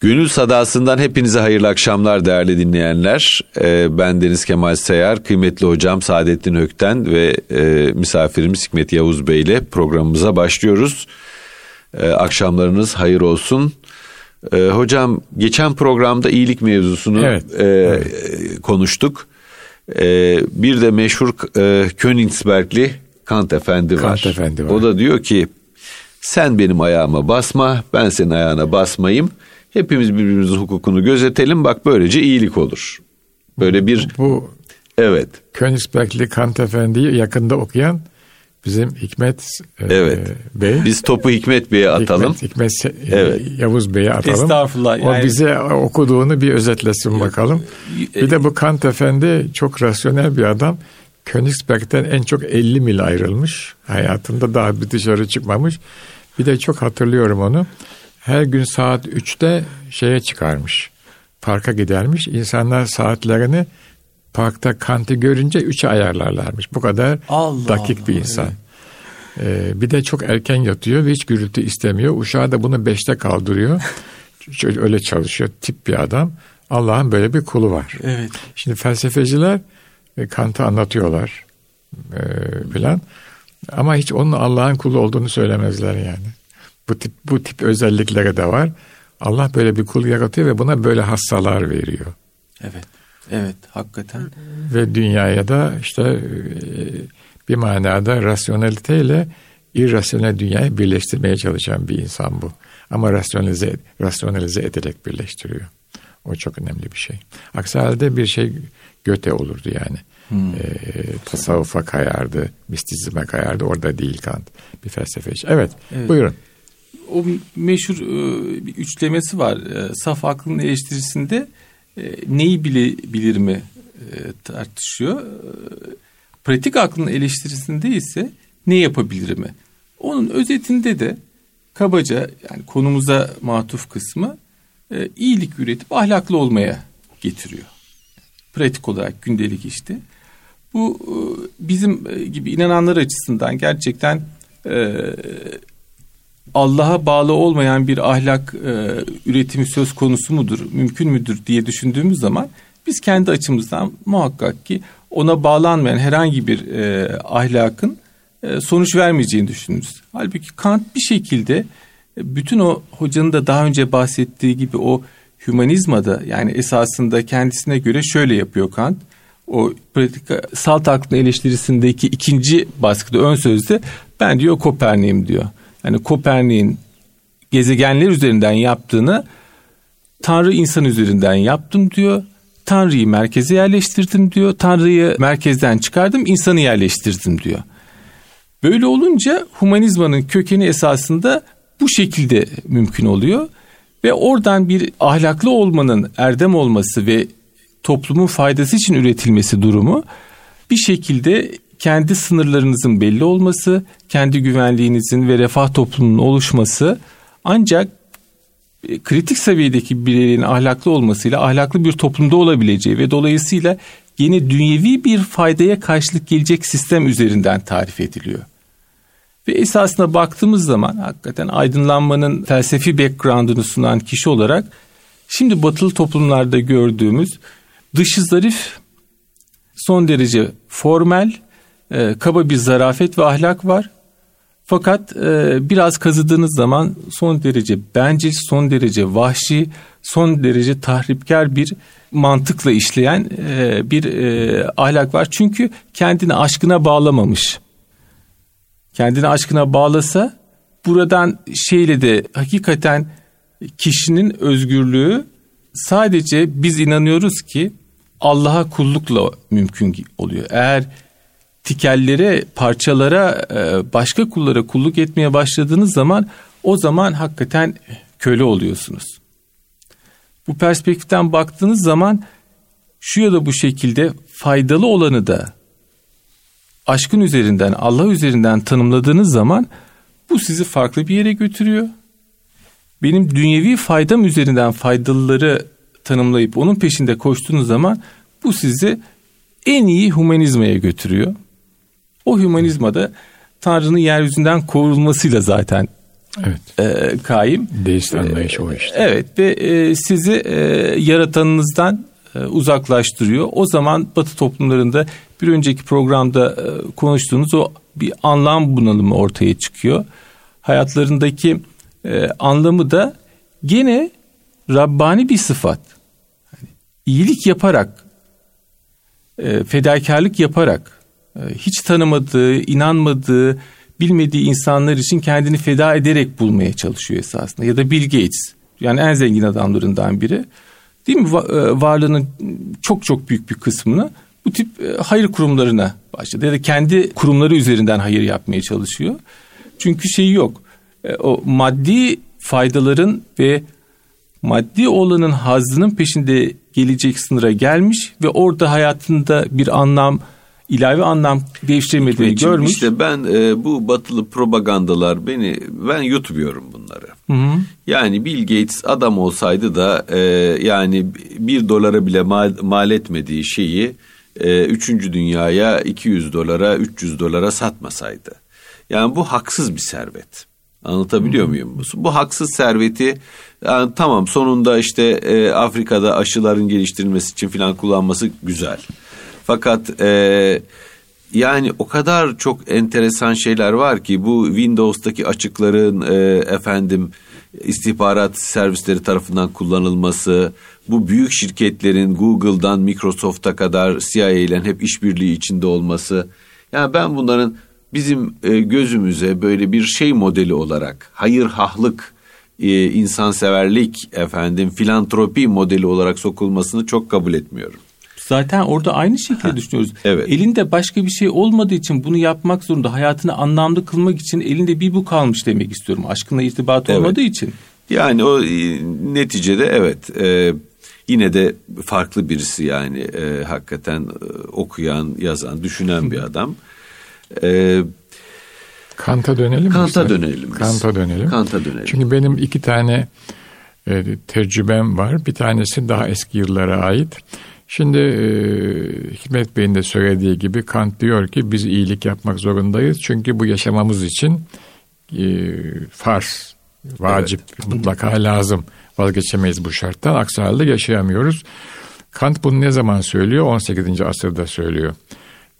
Gönül sadasından hepinize hayırlı akşamlar değerli dinleyenler. Ee, ben Deniz Kemal Sayar, kıymetli hocam Saadettin Hökten ve e, misafirimiz Hikmet Yavuz Bey ile programımıza başlıyoruz. Ee, akşamlarınız hayır olsun. Ee, hocam geçen programda iyilik mevzusunu Evet, e, evet. konuştuk. Ee, bir de meşhur e, Königsbergli Kant Efendi var. Kant Efendi var. O da diyor ki sen benim ayağıma basma ben senin ayağına basmayayım. Hepimiz birbirimizin hukukunu gözetelim bak böylece iyilik olur. Böyle bir Bu evet Königsbergli Kant Efendi'yi yakında okuyan bizim Hikmet e, Evet. Bey. biz topu Hikmet Bey'e atalım. Hikmet, Hikmet Se- Evet. Yavuz Bey'e atalım. Estağfurullah, O yani- bize okuduğunu bir özetlesin bakalım. Bir de bu Kant Efendi çok rasyonel bir adam. Königsberg'den en çok 50 mil ayrılmış. Hayatında daha bir dışarı çıkmamış. Bir de çok hatırlıyorum onu. Her gün saat 3'te şeye çıkarmış. Parka gidermiş. İnsanlar saatlerini parkta Kant'ı görünce 3'e ayarlarlarmış. Bu kadar Allah dakik Allah, bir insan. Ee, bir de çok erken yatıyor ve hiç gürültü istemiyor. Uşağı da bunu beşte kaldırıyor. Şöyle öyle çalışıyor. Tip bir adam. Allah'ın böyle bir kulu var. Evet. Şimdi felsefeciler e, Kant'ı anlatıyorlar e, filan. Ama hiç onun Allah'ın kulu olduğunu söylemezler yani. Bu tip bu tip özellikleri de var. Allah böyle bir kul yaratıyor ve buna böyle hassalar veriyor. Evet. Evet hakikaten. Ve dünyaya da işte e, bir manada rasyoneliteyle irrasyonel dünyayı birleştirmeye çalışan bir insan bu. Ama rasyonalize, rasyonalize ederek birleştiriyor. O çok önemli bir şey. Aksi halde bir şey göte olurdu yani. E, tasavvufa kayardı, mistizme kayardı. Orada değil Kant. Bir felsefeci. Evet, Evet. buyurun. O meşhur e, bir üçlemesi var. E, Saf aklın eleştirisinde e, neyi bile bilir mi e, tartışıyor. E, Pratik aklın eleştirisinde ise ne yapabilir mi? Onun özetinde de kabaca yani konumuza matuf kısmı e, iyilik üretip ahlaklı olmaya getiriyor. Pratik olarak gündelik işte. Bu e, bizim e, gibi inananlar açısından gerçekten e, Allah'a bağlı olmayan bir ahlak e, üretimi söz konusu mudur, mümkün müdür diye düşündüğümüz zaman biz kendi açımızdan muhakkak ki ona bağlanmayan herhangi bir e, ahlakın e, sonuç vermeyeceğini düşünürüz. Halbuki Kant bir şekilde e, bütün o hocanın da daha önce bahsettiği gibi o hümanizmada yani esasında kendisine göre şöyle yapıyor Kant. O pratik salt aklın eleştirisindeki ikinci baskıda ön sözde ben diyor Kopernik'im diyor. Yani Kopernik'in gezegenler üzerinden yaptığını Tanrı insan üzerinden yaptım diyor. Tanrı'yı merkeze yerleştirdim diyor. Tanrı'yı merkezden çıkardım, insanı yerleştirdim diyor. Böyle olunca humanizmanın kökeni esasında bu şekilde mümkün oluyor. Ve oradan bir ahlaklı olmanın erdem olması ve toplumun faydası için üretilmesi durumu bir şekilde kendi sınırlarınızın belli olması, kendi güvenliğinizin ve refah toplumunun oluşması ancak e, kritik seviyedeki bireylerin ahlaklı olmasıyla ahlaklı bir toplumda olabileceği ve dolayısıyla yeni dünyevi bir faydaya karşılık gelecek sistem üzerinden tarif ediliyor. Ve esasına baktığımız zaman hakikaten aydınlanmanın felsefi background'unu sunan kişi olarak şimdi batılı toplumlarda gördüğümüz dışı zarif, son derece formel, e, kaba bir zarafet ve ahlak var. Fakat e, biraz kazıdığınız zaman son derece bencil, son derece vahşi, son derece tahripkar bir mantıkla işleyen e, bir e, ahlak var. Çünkü kendini aşkına bağlamamış. Kendini aşkına bağlasa buradan şeyle de hakikaten kişinin özgürlüğü sadece biz inanıyoruz ki Allah'a kullukla mümkün oluyor. Eğer tikellere, parçalara, e, başka kullara kulluk etmeye başladığınız zaman o zaman hakikaten köle oluyorsunuz. Bu perspektiften baktığınız zaman şu ya da bu şekilde faydalı olanı da aşkın üzerinden, Allah üzerinden tanımladığınız zaman bu sizi farklı bir yere götürüyor. Benim dünyevi faydam üzerinden faydalıları tanımlayıp onun peşinde koştuğunuz zaman bu sizi en iyi humanizmaya götürüyor. O hümanizmada Tanrı'nın yeryüzünden kovulmasıyla zaten Evet. E, kaim. Deist anlayış o işte. Evet ve e, sizi e, yaratanınızdan e, uzaklaştırıyor. O zaman Batı toplumlarında bir önceki programda e, konuştuğunuz o bir anlam bunalımı ortaya çıkıyor. Hayatlarındaki e, anlamı da gene Rabbani bir sıfat. Yani iyilik yaparak, e, fedakarlık yaparak, e, hiç tanımadığı, inanmadığı, bilmediği insanlar için kendini feda ederek bulmaya çalışıyor esasında. Ya da Bill Gates, yani en zengin adamlarından biri. Değil mi? Va- Varlığının çok çok büyük bir kısmını bu tip hayır kurumlarına başladı. Ya da kendi kurumları üzerinden hayır yapmaya çalışıyor. Çünkü şeyi yok. O maddi faydaların ve maddi olanın hazzının peşinde gelecek sınıra gelmiş ve orada hayatında bir anlam ilave anlam değiştirmediğini Hikmetciğim, görmüş. İşte ben e, bu batılı propagandalar beni ben yutmuyorum bunları. Hı hı. Yani Bill Gates adam olsaydı da e, yani bir dolara bile mal, mal etmediği şeyi e, üçüncü dünyaya 200 dolara 300 dolara satmasaydı. Yani bu haksız bir servet. Anlatabiliyor muyum? Bu, bu haksız serveti yani tamam sonunda işte e, Afrika'da aşıların geliştirilmesi için filan kullanması güzel. Fakat e, yani o kadar çok enteresan şeyler var ki bu Windows'taki açıkların e, efendim istihbarat servisleri tarafından kullanılması, bu büyük şirketlerin Google'dan Microsoft'a kadar CIA ile hep işbirliği içinde olması. Yani ben bunların bizim e, gözümüze böyle bir şey modeli olarak hayır hahlık, e, insanseverlik, efendim filantropi modeli olarak sokulmasını çok kabul etmiyorum. Zaten orada aynı şekilde düşünüyoruz. evet. Elinde başka bir şey olmadığı için bunu yapmak zorunda. Hayatını anlamlı kılmak için elinde bir bu kalmış demek istiyorum. Aşkınla irtibat Evet. olmadığı için. Yani o e, neticede evet e, yine de farklı birisi yani e, hakikaten e, okuyan, yazan, düşünen bir adam. E, Kant'a dönelim mi? Kant'a dönelim. Kant'a dönelim. Kant'a dönelim. Çünkü benim iki tane e, tecrübem var. Bir tanesi daha eski yıllara ait. Şimdi e, Hikmet Bey'in de söylediği gibi Kant diyor ki biz iyilik yapmak zorundayız. Çünkü bu yaşamamız için e, farz, vacip, mutlaka lazım. Vazgeçemeyiz bu şarttan. Aksi halde yaşayamıyoruz. Kant bunu ne zaman söylüyor? 18. asırda söylüyor.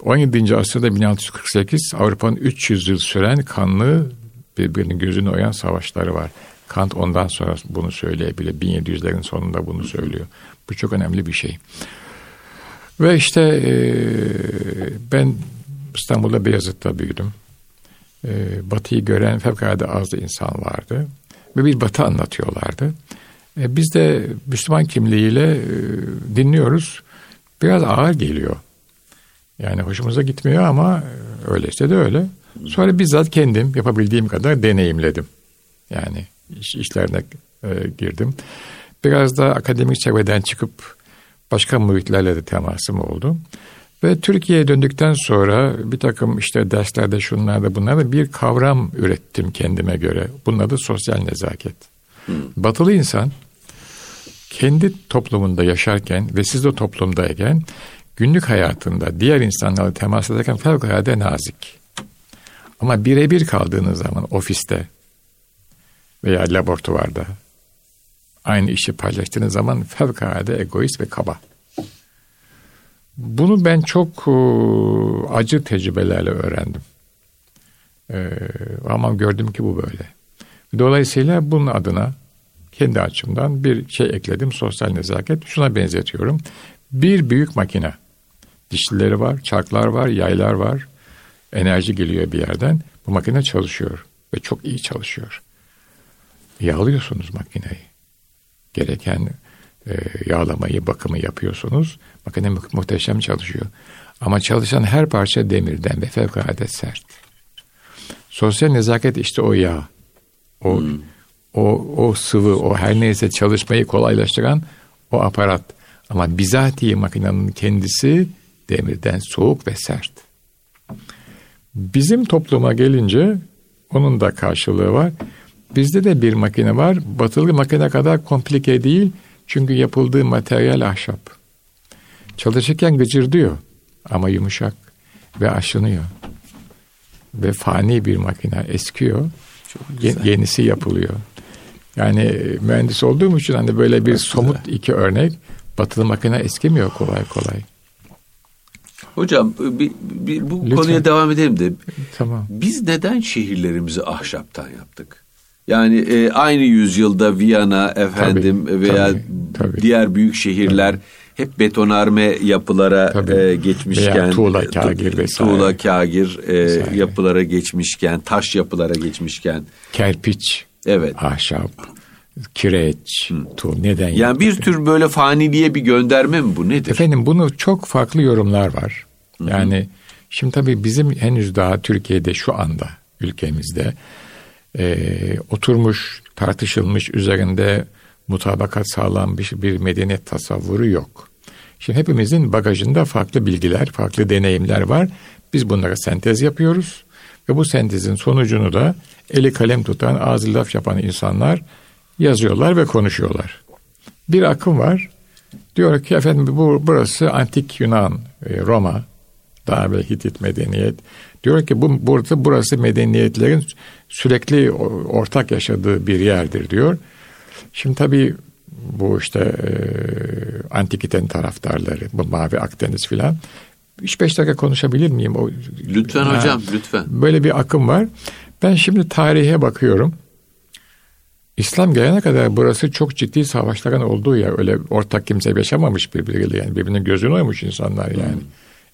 17. asırda 1648 Avrupa'nın 300 yıl süren kanlı birbirinin gözünü oyan savaşları var. Kant ondan sonra bunu söyleyebilir. 1700'lerin sonunda bunu söylüyor. Bu çok önemli bir şey. Ve işte e, ben İstanbul'da Beyazıt'ta büyüdüm. E, batıyı gören fevkalade az insan vardı. Ve bir batı anlatıyorlardı. E, biz de Müslüman kimliğiyle e, dinliyoruz. Biraz ağır geliyor. Yani hoşumuza gitmiyor ama öyleyse de öyle. Sonra bizzat kendim yapabildiğim kadar deneyimledim. Yani iş, işlerine e, girdim. Biraz da akademik çevreden çıkıp başka muhitlerle de temasım oldu. Ve Türkiye'ye döndükten sonra bir takım işte derslerde şunlarda bunlarda bir kavram ürettim kendime göre. Bunun adı sosyal nezaket. Batılı insan kendi toplumunda yaşarken ve siz de toplumdayken günlük hayatında diğer insanlarla temas ederken fevkalade nazik. Ama birebir kaldığınız zaman ofiste veya laboratuvarda aynı işi paylaştığınız zaman fevkalade egoist ve kaba. Bunu ben çok e, acı tecrübelerle öğrendim. E, ama gördüm ki bu böyle. Dolayısıyla bunun adına kendi açımdan bir şey ekledim. Sosyal nezaket. Şuna benzetiyorum. Bir büyük makine. Dişlileri var, çarklar var, yaylar var. Enerji geliyor bir yerden. Bu makine çalışıyor ve çok iyi çalışıyor. Yağlıyorsunuz makineyi. Gereken e, yağlamayı, bakımı yapıyorsunuz. Makine mu- muhteşem çalışıyor. Ama çalışan her parça demirden ve fevkalade sert. Sosyal nezaket işte o yağ. O o o sıvı, o her neyse çalışmayı kolaylaştıran o aparat. Ama bizatihi makinenin kendisi demirden soğuk ve sert. Bizim topluma gelince onun da karşılığı var. Bizde de bir makine var. Batılı makine kadar komplike değil. Çünkü yapıldığı materyal ahşap. Çalışırken gıcırdıyor ama yumuşak ve aşınıyor. Ve fani bir makine eskiyor Çok yenisi yapılıyor. Yani mühendis olduğum için hani böyle bir Çok somut güzel. iki örnek batılı makine eskimiyor kolay kolay. Hocam bir, bir, bu Lütfen. konuya devam edelim de. Tamam. Biz neden şehirlerimizi ahşaptan yaptık? Yani e, aynı yüzyılda Viyana efendim tabii, veya tabii, tabii. diğer büyük şehirler tabii. hep betonarme yapılara tabii. e, geçmişken veya tuğla kagir vesaire. Tuğla kagir e, yapılara geçmişken, taş yapılara geçmişken kerpiç, evet. ahşap, kireç, tuğ neden? Yani bir tür böyle faniliğe bir gönderme mi bu nedir? Efendim bunu çok farklı yorumlar var. Yani Hı-hı. şimdi tabii bizim henüz daha Türkiye'de şu anda ülkemizde e, oturmuş, tartışılmış, üzerinde mutabakat sağlanmış bir medeniyet tasavvuru yok. Şimdi hepimizin bagajında farklı bilgiler, farklı deneyimler var. Biz bunlara sentez yapıyoruz ve bu sentezin sonucunu da eli kalem tutan, ağzı laf yapan insanlar yazıyorlar ve konuşuyorlar. Bir akım var. Diyor ki efendim bu burası antik Yunan, e, Roma, daha böyle Hitit medeniyet. Diyor ki bu burada burası medeniyetlerin sürekli ortak yaşadığı bir yerdir diyor. Şimdi tabii bu işte e, antikiten taraftarları, bu Mavi Akdeniz filan. 3-5 dakika konuşabilir miyim? O, lütfen ha, hocam, lütfen. Böyle bir akım var. Ben şimdi tarihe bakıyorum. İslam gelene kadar burası çok ciddi savaşların olduğu yer. Öyle ortak kimse yaşamamış birbiriyle yani birbirinin gözünü oymuş insanlar yani. Hmm.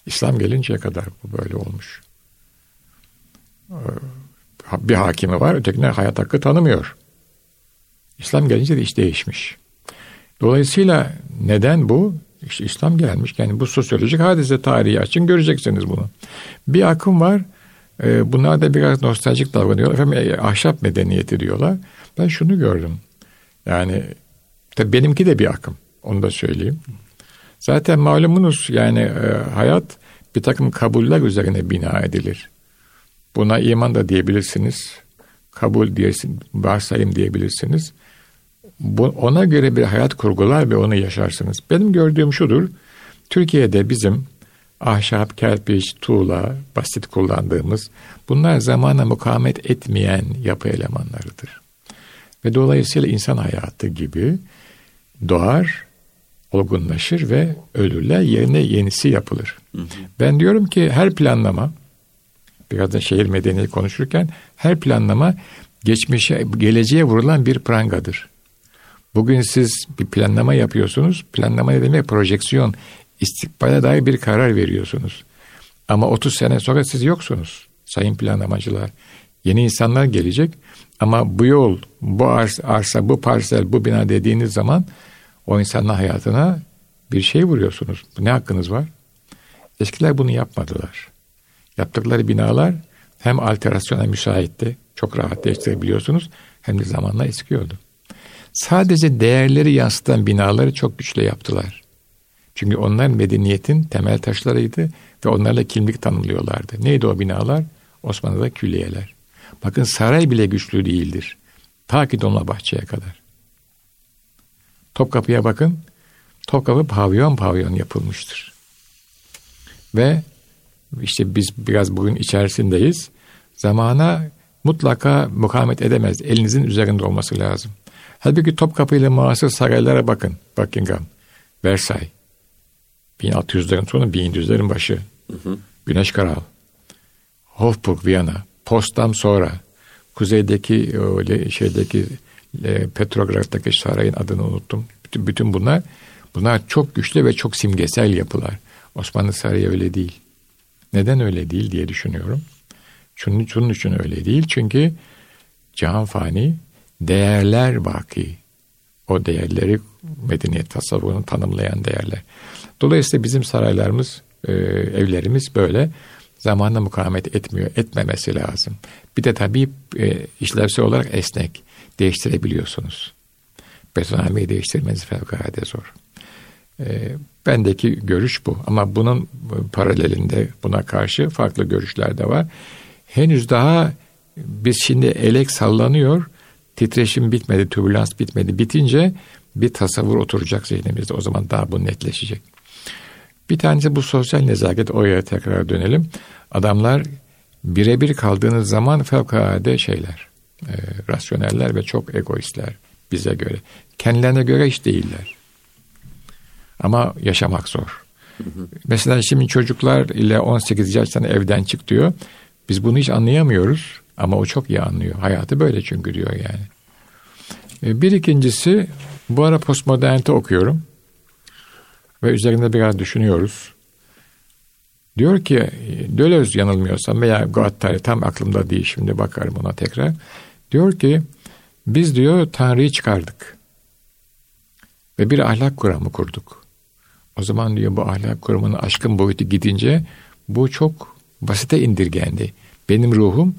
İslam gelinceye kadar bu böyle olmuş. Ee, bir hakimi var, ötekine hayat hakkı tanımıyor. İslam gelince de iş değişmiş. Dolayısıyla neden bu? İşte İslam gelmiş. Yani bu sosyolojik hadise tarihi açın göreceksiniz bunu. Bir akım var. E, bunlar da biraz nostaljik davranıyor. Efendim e, ahşap medeniyeti diyorlar. Ben şunu gördüm. Yani tabii benimki de bir akım. Onu da söyleyeyim. Zaten malumunuz yani e, hayat bir takım kabuller üzerine bina edilir. Buna iman da diyebilirsiniz. Kabul diyesin, varsayım diyebilirsiniz. Bu, ona göre bir hayat kurgular ve onu yaşarsınız. Benim gördüğüm şudur. Türkiye'de bizim ahşap, kerpiç, tuğla, basit kullandığımız bunlar zamana mukavemet etmeyen yapı elemanlarıdır. Ve dolayısıyla insan hayatı gibi doğar, olgunlaşır ve ölürler yerine yenisi yapılır. Hı hı. Ben diyorum ki her planlama biraz da şehir medeniyeti konuşurken her planlama geçmişe geleceğe vurulan bir prangadır. Bugün siz bir planlama yapıyorsunuz. Planlama ne demek? Projeksiyon. istikbale dair bir karar veriyorsunuz. Ama 30 sene sonra siz yoksunuz sayın planlamacılar. Yeni insanlar gelecek ama bu yol, bu arsa, bu parsel, bu bina dediğiniz zaman o insanın hayatına bir şey vuruyorsunuz. Ne hakkınız var? Eskiler bunu yapmadılar. Yaptıkları binalar hem alterasyona müsaitti, çok rahat değiştirebiliyorsunuz, hem de zamanla eskiyordu. Sadece değerleri yansıtan binaları çok güçlü yaptılar. Çünkü onlar medeniyetin temel taşlarıydı ve onlarla kimlik tanımlıyorlardı. Neydi o binalar? Osmanlı'da külliyeler. Bakın saray bile güçlü değildir. Ta ki Dolmabahçe'ye kadar. Topkapı'ya bakın. Topkapı pavyon pavyon yapılmıştır. Ve işte biz biraz bugün içerisindeyiz. Zamana mutlaka mukavemet edemez. Elinizin üzerinde olması lazım. Halbuki Topkapı ile muasır saraylara bakın. Buckingham, Versailles. 1600'lerin sonu 1700'lerin başı. Hı hı. Güneş Kral, Hofburg, Viyana, Postam sonra, kuzeydeki öyle şeydeki e, Petrograd'daki sarayın adını unuttum. Bütün, bütün bunlar bunlar çok güçlü ve çok simgesel yapılar. Osmanlı Sarayı öyle değil. Neden öyle değil diye düşünüyorum. Şunun, şunun için öyle değil. Çünkü cihan fani, değerler baki. O değerleri medeniyet tasavvurunu tanımlayan değerler. Dolayısıyla bizim saraylarımız, e, evlerimiz böyle zamanla mukavemet etmiyor, etmemesi lazım. Bir de tabii e, işlevsel olarak esnek, değiştirebiliyorsunuz. Betonarmeyi değiştirmeniz fevkalade zor. E, bendeki görüş bu ama bunun paralelinde buna karşı farklı görüşler de var. Henüz daha biz şimdi elek sallanıyor, titreşim bitmedi, türbülans bitmedi. Bitince bir tasavvur oturacak zihnimizde. O zaman daha bu netleşecek. Bir tanesi bu sosyal nezaket. Oraya tekrar dönelim. Adamlar birebir kaldığınız zaman fevkalade şeyler. e, rasyoneller ve çok egoistler bize göre. Kendilerine göre hiç değiller. Ama yaşamak zor. Hı hı. Mesela şimdi çocuklar ile 18 yaştan evden çık diyor. Biz bunu hiç anlayamıyoruz ama o çok iyi anlıyor. Hayatı böyle çünkü diyor yani. E, bir ikincisi bu ara postmodernite okuyorum ve üzerinde biraz düşünüyoruz. Diyor ki Dölöz yanılmıyorsam veya Guattari tam aklımda değil şimdi bakarım ona tekrar. Diyor ki biz diyor Tanrı'yı çıkardık ve bir ahlak kuramı kurduk. O zaman diyor bu ahlak kuramının aşkın boyutu gidince bu çok basite indirgendi. Benim ruhum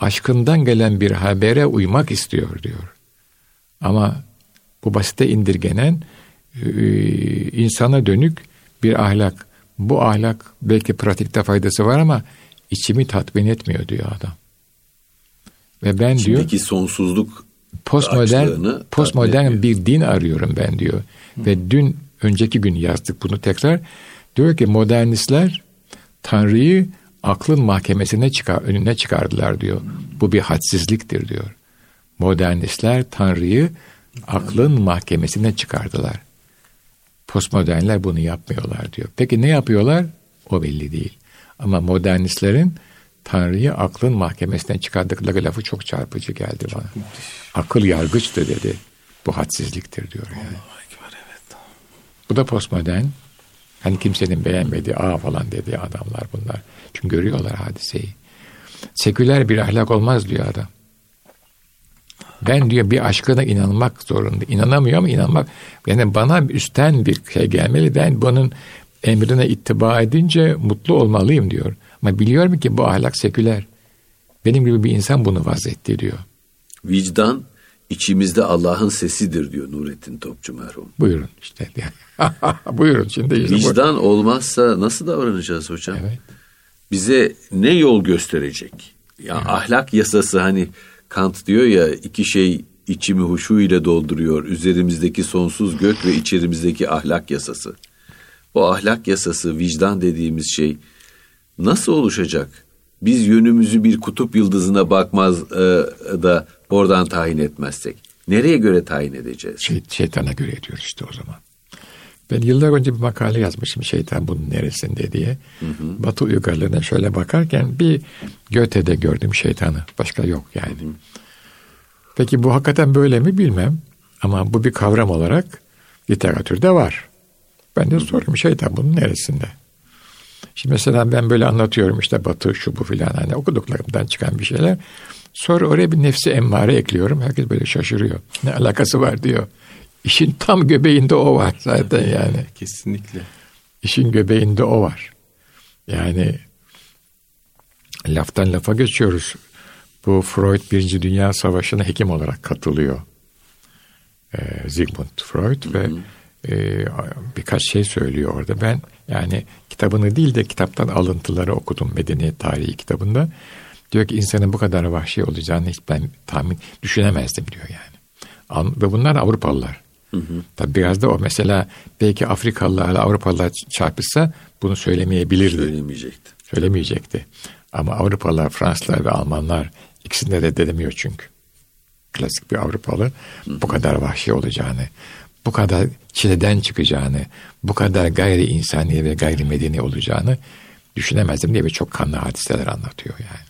aşkından gelen bir habere uymak istiyor diyor. Ama bu basite indirgenen insana dönük bir ahlak. Bu ahlak belki pratikte faydası var ama içimi tatmin etmiyor diyor adam. Ve ben Şimdiki diyor sonsuzluk postmodern postmodern bir din arıyorum ben diyor. Hı. Ve dün önceki gün yazdık bunu tekrar. Diyor ki modernistler Tanrı'yı aklın mahkemesine çıkar, önüne çıkardılar diyor. Bu bir hadsizliktir diyor. Modernistler Tanrı'yı aklın mahkemesine çıkardılar. Postmodernler bunu yapmıyorlar diyor. Peki ne yapıyorlar? O belli değil. Ama modernistlerin Tanrı'yı aklın mahkemesine çıkardıkları lafı çok çarpıcı geldi bana. Akıl yargıçtı dedi. Bu hadsizliktir diyor yani. Bu da postmodern. Hani kimsenin beğenmediği a falan dediği adamlar bunlar. Çünkü görüyorlar hadiseyi. Seküler bir ahlak olmaz diyor adam. Ben diyor bir aşkına inanmak zorunda. İnanamıyor ama inanmak. Yani bana üstten bir şey gelmeli. Ben bunun emrine ittiba edince mutlu olmalıyım diyor. Ama biliyorum ki bu ahlak seküler. Benim gibi bir insan bunu vazetti diyor. Vicdan içimizde Allah'ın sesidir diyor Nurettin Topçu merhum. Buyurun işte. Buyurun şimdi. Işte Vicdan bu. olmazsa nasıl davranacağız hocam? Evet. Bize ne yol gösterecek? Ya evet. ahlak yasası hani Kant diyor ya iki şey içimi huşu ile dolduruyor. Üzerimizdeki sonsuz gök ve içerimizdeki ahlak yasası. Bu ahlak yasası, vicdan dediğimiz şey nasıl oluşacak? Biz yönümüzü bir kutup yıldızına bakmaz e, da oradan tayin etmezsek. Nereye göre tayin edeceğiz? Şey, şeytana göre ediyoruz işte o zaman. Ben yıllar önce bir makale yazmışım şeytan bunun neresinde diye. Hı hı. Batı uygarlığına şöyle bakarken bir Göte'de gördüm şeytanı. Başka yok yani. Hı hı. Peki bu hakikaten böyle mi bilmem. Ama bu bir kavram olarak literatürde var. Ben de soruyorum şeytan bunun neresinde? Şimdi mesela ben böyle anlatıyorum işte batı şu bu filan hani okuduklarımdan çıkan bir şeyler. Sonra oraya bir nefsi emmare ekliyorum. Herkes böyle şaşırıyor. Ne alakası var diyor. İşin tam göbeğinde o var zaten yani. Kesinlikle. İşin göbeğinde o var. Yani laftan lafa geçiyoruz. Bu Freud Birinci Dünya Savaşı'na hekim olarak katılıyor. Ee, Sigmund Freud hı hı. ve e, birkaç şey söylüyor orada. Ben yani kitabını değil de kitaptan alıntıları okudum Medeniyet Tarihi kitabında. Diyor ki insanın bu kadar vahşi olacağını hiç ben tahmin düşünemezdim diyor yani. Ve bunlar Avrupalılar. Hı hı. Tabii biraz da o mesela belki Afrikalılarla Avrupalılar çarpışsa bunu söylemeyebilirdi. Söylemeyecekti. Söylemeyecekti. Ama Avrupalılar, Fransızlar ve Almanlar ikisini de reddedemiyor çünkü. Klasik bir Avrupalı hı bu kadar vahşi olacağını, bu kadar çileden çıkacağını, bu kadar gayri insani ve gayri medeni olacağını düşünemezdim diye bir çok kanlı hadiseler anlatıyor yani.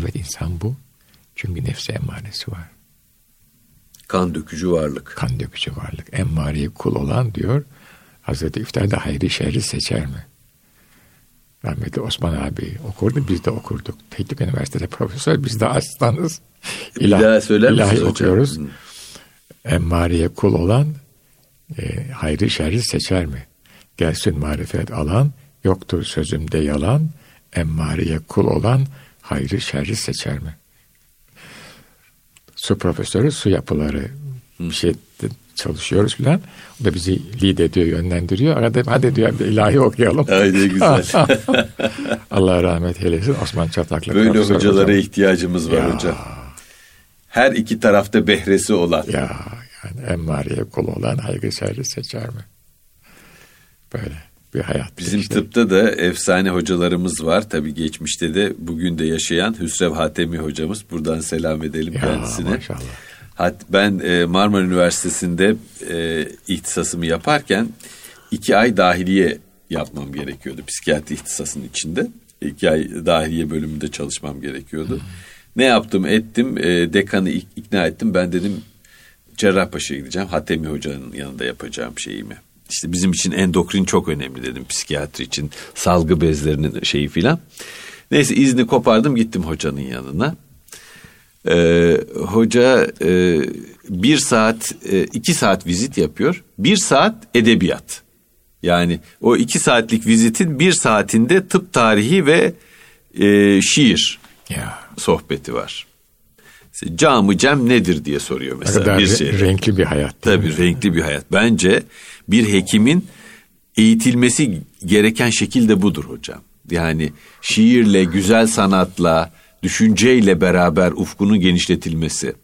Evet insan bu. Çünkü nefse emmaresi var. Kan dökücü varlık. Kan dökücü varlık. Emmariye kul olan diyor. Hazreti İftar'da hayri şerri seçer mi? Rahmetli Osman abi okurdu, biz de okurduk. Teknik Üniversitede profesör, biz de asistanız. İlah, İlah söyler ilahi okuyoruz. Hocam? Emmariye kul olan e, hayri şerri seçer mi? Gelsin marifet alan, yoktur sözümde yalan, emmariye kul olan hayrı şerri seçer mi? Su profesörü su yapıları bir şey çalışıyoruz filan. O da bizi lead ediyor, yönlendiriyor. Arada hadi diyor bir ilahi okuyalım. Haydi güzel. Allah rahmet eylesin Osman Çataklı. Böyle hocalara hocam. ihtiyacımız var ya. hocam. Her iki tarafta behresi olan. Ya yani emmariye kul olan haygı şerri seçer mi? Böyle. Bir hayat. Bizim işte. tıpta da efsane hocalarımız var. Tabii geçmişte de bugün de yaşayan Hüsrev Hatemi hocamız. Buradan selam edelim ya, kendisine. Maşallah. Hat, ben e, Marmara Üniversitesi'nde e, ihtisasımı yaparken iki ay dahiliye yapmam gerekiyordu. Psikiyatri ihtisasının içinde. iki ay dahiliye bölümünde çalışmam gerekiyordu. Hmm. Ne yaptım ettim e, dekanı ikna ettim. Ben dedim Cerrahpaşa'ya gideceğim. Hatemi Hoca'nın yanında yapacağım şeyimi. İşte bizim için endokrin çok önemli dedim psikiyatri için. Salgı bezlerinin şeyi filan. Neyse izni kopardım gittim hocanın yanına. Ee, hoca e, bir saat, e, iki saat vizit yapıyor. Bir saat edebiyat. Yani o iki saatlik vizitin bir saatinde tıp tarihi ve e, şiir ya. sohbeti var. Camı cem nedir diye soruyor mesela. kadar bir şey. renkli bir hayat. Tabii mi? renkli bir hayat. Bence bir hekimin eğitilmesi gereken şekil de budur hocam. Yani şiirle, güzel sanatla, düşünceyle beraber ufkunun genişletilmesi.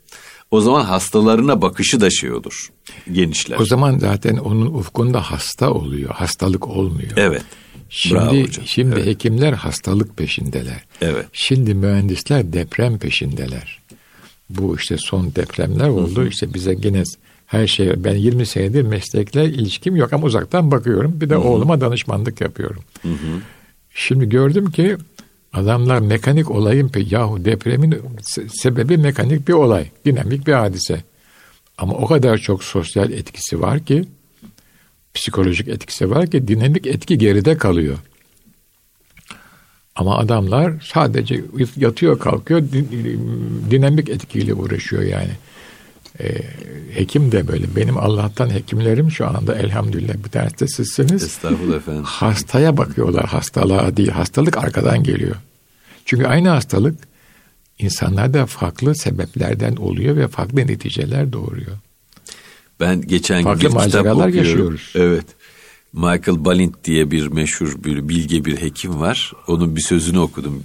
O zaman hastalarına bakışı da şey olur, genişler. O zaman zaten onun ufkunda hasta oluyor, hastalık olmuyor. Evet. Şimdi Bravo hocam. şimdi evet. hekimler hastalık peşindeler. Evet. Şimdi mühendisler deprem peşindeler. Bu işte son depremler oldu. Hı hı. İşte bize yine her şey ben 20 senedir meslekle ilişkim yok ama uzaktan bakıyorum. Bir de hı hı. oğluma danışmanlık yapıyorum. Hı hı. Şimdi gördüm ki adamlar mekanik olayın pe yahu depremin sebebi mekanik bir olay, dinamik bir hadise. Ama o kadar çok sosyal etkisi var ki psikolojik etkisi var ki dinamik etki geride kalıyor. Ama adamlar sadece yatıyor kalkıyor dinamik etkiyle uğraşıyor yani. Ee, hekim de böyle. Benim Allah'tan hekimlerim şu anda elhamdülillah bir tanesi de sizsiniz. Estağfurullah efendim. Hastaya bakıyorlar hastalığa değil. Hastalık arkadan geliyor. Çünkü aynı hastalık insanlarda farklı sebeplerden oluyor ve farklı neticeler doğuruyor. Ben geçen gün bir kitap okuyorum. yaşıyoruz. Evet. Michael Balint diye bir meşhur bir bilge bir hekim var. Onun bir sözünü okudum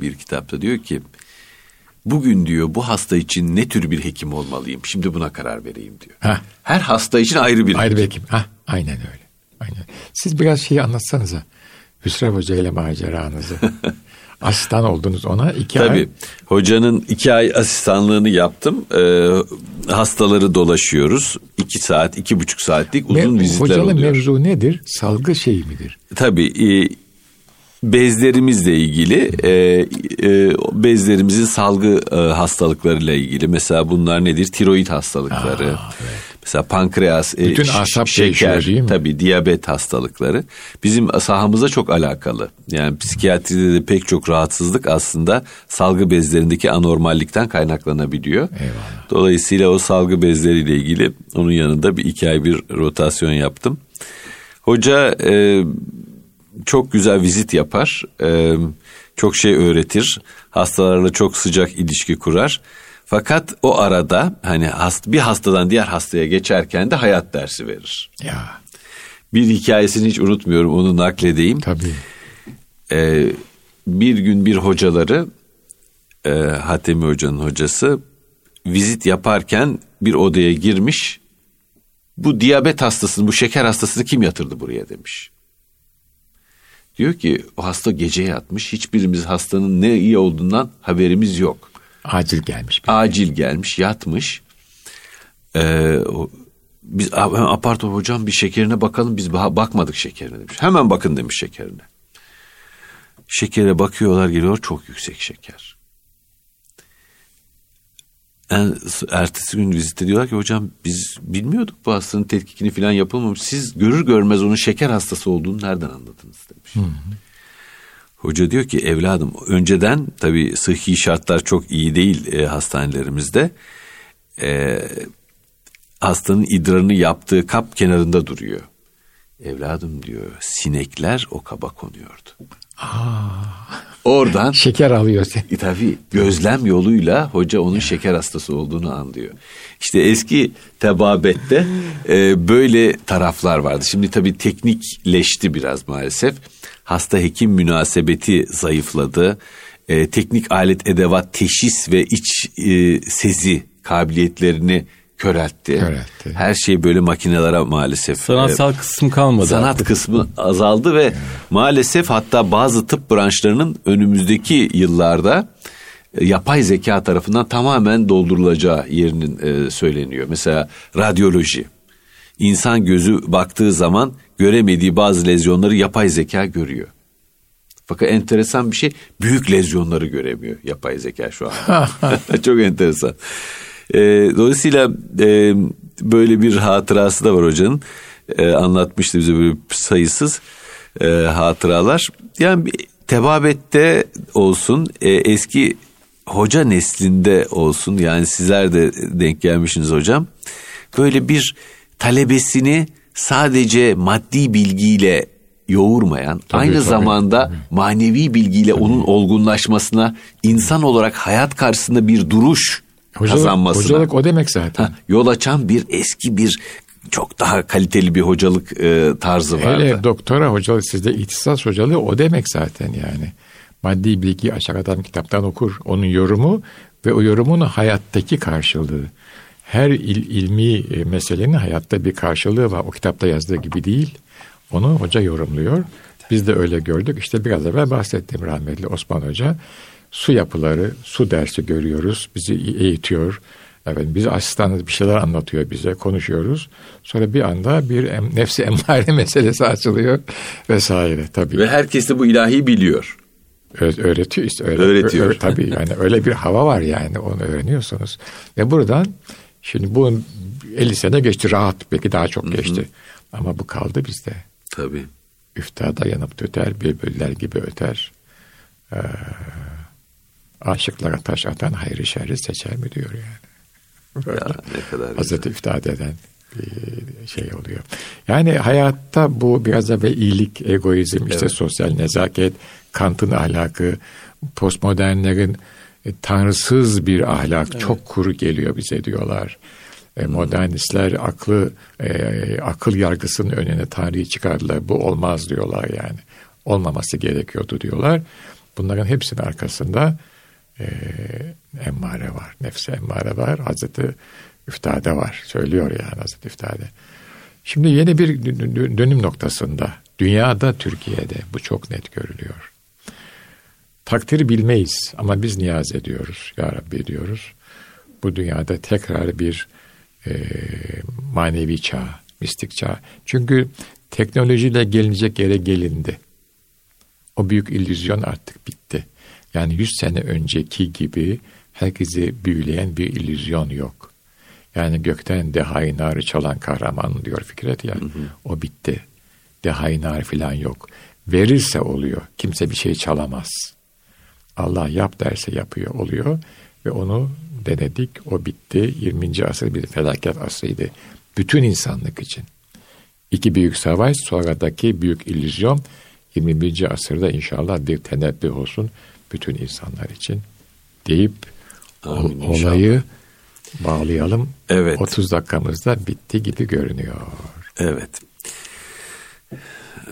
bir kitapta. Diyor ki bugün diyor bu hasta için ne tür bir hekim olmalıyım? Şimdi buna karar vereyim diyor. Heh. Her hasta için ayrı bir ayrı hekim. bir hekim. Heh, aynen öyle. Aynen. Siz biraz şeyi anlatsanıza. Hüsrev Hoca ile maceranızı. asistan oldunuz ona iki Tabii, ay. Hocanın iki ay asistanlığını yaptım. Ee, hastaları dolaşıyoruz. iki saat, iki buçuk saatlik uzun Me- vizitler hocanın oluyor. Hocanın mevzu nedir? Salgı şeyi midir? Tabii. E, bezlerimizle ilgili e, e, bezlerimizin salgı e, hastalıklarıyla ilgili mesela bunlar nedir? Tiroid hastalıkları. Aa, evet. Mesela pankreas, e, Bütün asap şeker, değil mi? tabii diyabet hastalıkları bizim sahamıza çok alakalı. Yani psikiyatride de pek çok rahatsızlık aslında salgı bezlerindeki anormallikten kaynaklanabiliyor. Eyvallah. Dolayısıyla o salgı bezleriyle ilgili onun yanında bir iki ay bir rotasyon yaptım. Hoca e, çok güzel vizit yapar, e, çok şey öğretir, hastalarla çok sıcak ilişki kurar. Fakat o arada hani hast, bir hastadan diğer hastaya geçerken de hayat dersi verir. Ya. Bir hikayesini hiç unutmuyorum onu nakledeyim. Tabii. Ee, bir gün bir hocaları e, Hatemi Hoca'nın hocası vizit yaparken bir odaya girmiş. Bu diyabet hastasını, bu şeker hastasını kim yatırdı buraya demiş. Diyor ki o hasta gece yatmış. Hiçbirimiz hastanın ne iyi olduğundan haberimiz yok. Acil gelmiş. Acil gelmiş, yatmış. Ee, biz apar hocam bir şekerine bakalım biz bakmadık şekerine demiş. Hemen bakın demiş şekerine. Şekere bakıyorlar geliyor çok yüksek şeker. Yani ertesi gün vizite diyorlar ki hocam biz bilmiyorduk bu hastanın tetkikini falan yapılmamış. Siz görür görmez onun şeker hastası olduğunu nereden anladınız demiş. Hı hı. Hoca diyor ki evladım önceden tabii sıhhi şartlar çok iyi değil e, hastanelerimizde. E, hastanın idrarını yaptığı kap kenarında duruyor. Evladım diyor sinekler o kaba konuyordu. Aa. Oradan şeker alıyor. E, tabii gözlem yoluyla hoca onun şeker hastası olduğunu anlıyor. İşte eski tebabette e, böyle taraflar vardı. Şimdi tabii teknikleşti biraz maalesef hasta hekim münasebeti zayıfladı. E, teknik alet edevat teşhis ve iç e, sezi kabiliyetlerini köreltti. Köreltti. Her şey böyle makinelere maalesef. Sanatsal e, kısım kalmadı. Sanat artık. kısmı azaldı ve maalesef hatta bazı tıp branşlarının önümüzdeki yıllarda e, yapay zeka tarafından tamamen doldurulacağı yerinin e, söyleniyor. Mesela radyoloji. İnsan gözü baktığı zaman göremediği bazı lezyonları yapay zeka görüyor. Fakat enteresan bir şey büyük lezyonları göremiyor yapay zeka şu an. Çok enteresan. E, dolayısıyla e, böyle bir hatırası da var hocanın. E, anlatmıştı bize böyle sayısız e, hatıralar. Yani bir tebabette olsun e, eski hoca neslinde olsun yani sizler de denk gelmişsiniz hocam. Böyle bir talebesini sadece maddi bilgiyle yoğurmayan, Tabii, aynı tabii, zamanda manevi bilgiyle onun olgunlaşmasına, insan olarak hayat karşısında bir duruş Hocalık, kazanmasına hocalık o demek zaten. ha, yol açan bir eski bir çok daha kaliteli bir hocalık e, tarzı vardı. Hele doktora hocalık sizde ihtisas hocalığı o demek zaten yani. Maddi bilgi açık adam kitaptan okur. Onun yorumu ve o yorumun hayattaki karşılığı. Her il, ilmi e, meselenin hayatta bir karşılığı var. O kitapta yazdığı gibi değil. Onu hoca yorumluyor. Biz de öyle gördük. İşte biraz evvel bahsettim rahmetli Osman Hoca. Su yapıları, su dersi görüyoruz. Bizi eğitiyor. Evet, biz asistanız bir şeyler anlatıyor bize, konuşuyoruz. Sonra bir anda bir em, nefsi emmare meselesi açılıyor vesaire tabii. Ve herkes de bu ilahi biliyor. Ö- öğretiyor işte. Öyle, Öğretiyor. ö- tabii yani öyle bir hava var yani onu öğreniyorsunuz. Ve buradan şimdi bu 50 sene geçti rahat belki daha çok geçti. Ama bu kaldı bizde. Tabii. Üftada yanıp tüter, bülbüller gibi öter. Ee, aşıklara taş atan hayrı şerri seçer mi diyor yani. Böyle. Ya ne kadar. Hazreti Üftad eden bir şey oluyor. Yani hayatta bu biraz da ve iyilik, egoizm, işte Evet. sosyal nezaket, Kant'ın ahlakı, postmodernlerin e, tanrısız bir ahlak çok kuru geliyor bize diyorlar. E, modernistler aklı e, akıl yargısının önüne tarihi çıkardılar. Bu olmaz diyorlar yani. Olmaması gerekiyordu diyorlar. Bunların hepsinin arkasında e, emmare var. Nefsi emmare var. Hazreti Üftade var. Söylüyor yani Hazreti Üftade. Şimdi yeni bir dö- dö- dönüm noktasında. Dünyada, Türkiye'de bu çok net görülüyor. Takdiri bilmeyiz ama biz niyaz ediyoruz. Ya Rabbi diyoruz. Bu dünyada tekrar bir e, manevi çağ, mistik çağ. Çünkü teknolojiyle gelinecek yere gelindi. O büyük illüzyon artık bitti. Yani 100 sene önceki gibi herkesi büyüleyen bir illüzyon yok. Yani gökten dehayı narı çalan kahraman diyor Fikret ya. O bitti. Dehayı nar filan yok. Verirse oluyor. Kimse bir şey çalamaz. Allah yap derse yapıyor oluyor ve onu denedik o bitti 20. asır bir felaket asrıydı bütün insanlık için İki büyük savaş sonradaki büyük illüzyon 21. asırda inşallah bir tenebbüh olsun bütün insanlar için deyip Amin olayı bağlayalım. Evet. 30 dakikamızda bitti gibi görünüyor. Evet.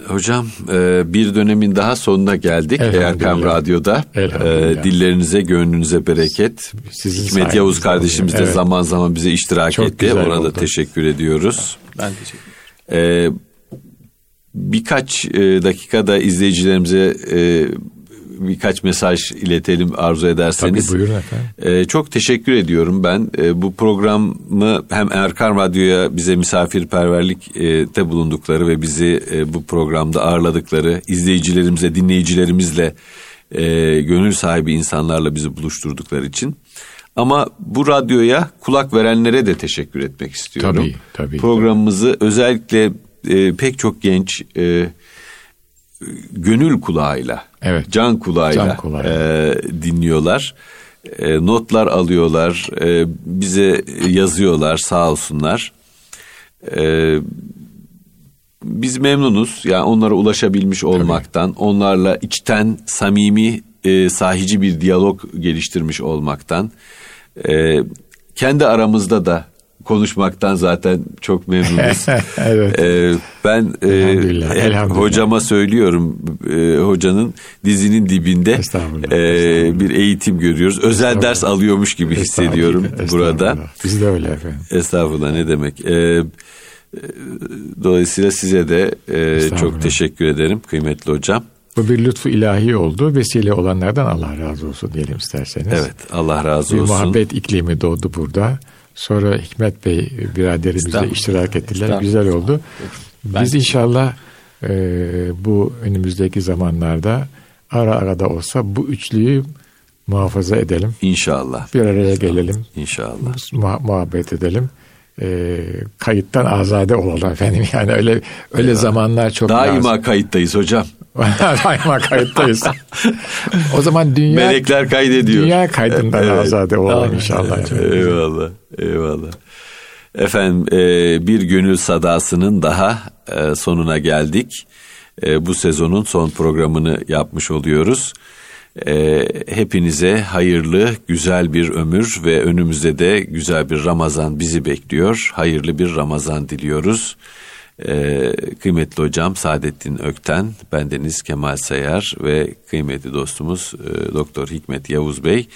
Hocam e, bir dönemin daha sonuna geldik. Erkam Radyo'da. E, dillerinize, gönlünüze bereket. Sizin Hikmet Yavuz kardeşimiz de. Evet. zaman zaman bize iştirak Çok etti. Ona da teşekkür ediyoruz. Ben teşekkür ederim. E, birkaç e, dakikada izleyicilerimize birkaç mesaj iletelim arzu Tabii ederseniz. buyurun efendim. Ee, çok teşekkür ediyorum ben. Ee, bu programı hem Erkan Radyo'ya bize misafirperverlikte bulundukları ve bizi e, bu programda ağırladıkları, izleyicilerimize, dinleyicilerimizle, e, gönül sahibi insanlarla bizi buluşturdukları için. Ama bu radyoya kulak verenlere de teşekkür etmek istiyorum. Tabii, tabii. Programımızı özellikle e, pek çok genç e, gönül kulağıyla, Evet. can kulağıyla, Can kulağıyla. e, dinliyorlar. E, notlar alıyorlar, e, bize yazıyorlar sağ olsunlar. E, biz memnunuz yani onlara ulaşabilmiş olmaktan, onlarla içten samimi, e, sahici bir diyalog geliştirmiş olmaktan. E, kendi aramızda da konuşmaktan zaten çok memnunuz. evet. Ee, ben e, Elhamdülillah, hep elhamdülillah. hocama söylüyorum e, hocanın dizinin dibinde Estağfurullah, e, estağfurullah. bir eğitim görüyoruz. Özel ders alıyormuş gibi hissediyorum Estağfurullah, burada. Biz de öyle efendim. Estağfurullah ne demek. Ee, e, dolayısıyla size de e, çok teşekkür ederim kıymetli hocam. Bu bir lütfu ilahi oldu. Vesile olanlardan Allah razı olsun diyelim isterseniz. Evet Allah razı Bir olsun. muhabbet iklimi doğdu burada. Sonra Hikmet Bey biraderimizle Estağfurullah. iştirak ettiler. Güzel oldu. Ben- Biz inşallah e, bu önümüzdeki zamanlarda ara ara da olsa bu üçlüyü muhafaza edelim. İnşallah. Bir araya gelelim. İnşallah. muha- muhabbet edelim. E, kayıttan azade olalım efendim. Yani öyle öyle zamanlar çok Daima lazım. kayıttayız hocam. Daima kayıttayız. o zaman dünya Melekler kaydediyor. dünya kaydından Evet. azade olalım Amin. inşallah. efendim. Eyvallah, eyvallah. Efendim e, bir gönül sadasının daha e, sonuna geldik. E, bu sezonun son programını yapmış oluyoruz. Hepinize hayırlı, güzel bir ömür ve önümüzde de güzel bir Ramazan bizi bekliyor. Hayırlı bir Ramazan diliyoruz. E, kıymetli hocam Saadettin Ökten, bendeniz Kemal Sayar ve kıymetli dostumuz e, Doktor Hikmet Yavuz Bey.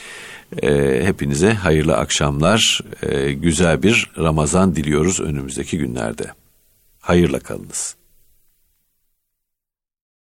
E, hepinize hayırlı akşamlar, e, güzel bir Ramazan diliyoruz önümüzdeki günlerde. Hayırla kalınız.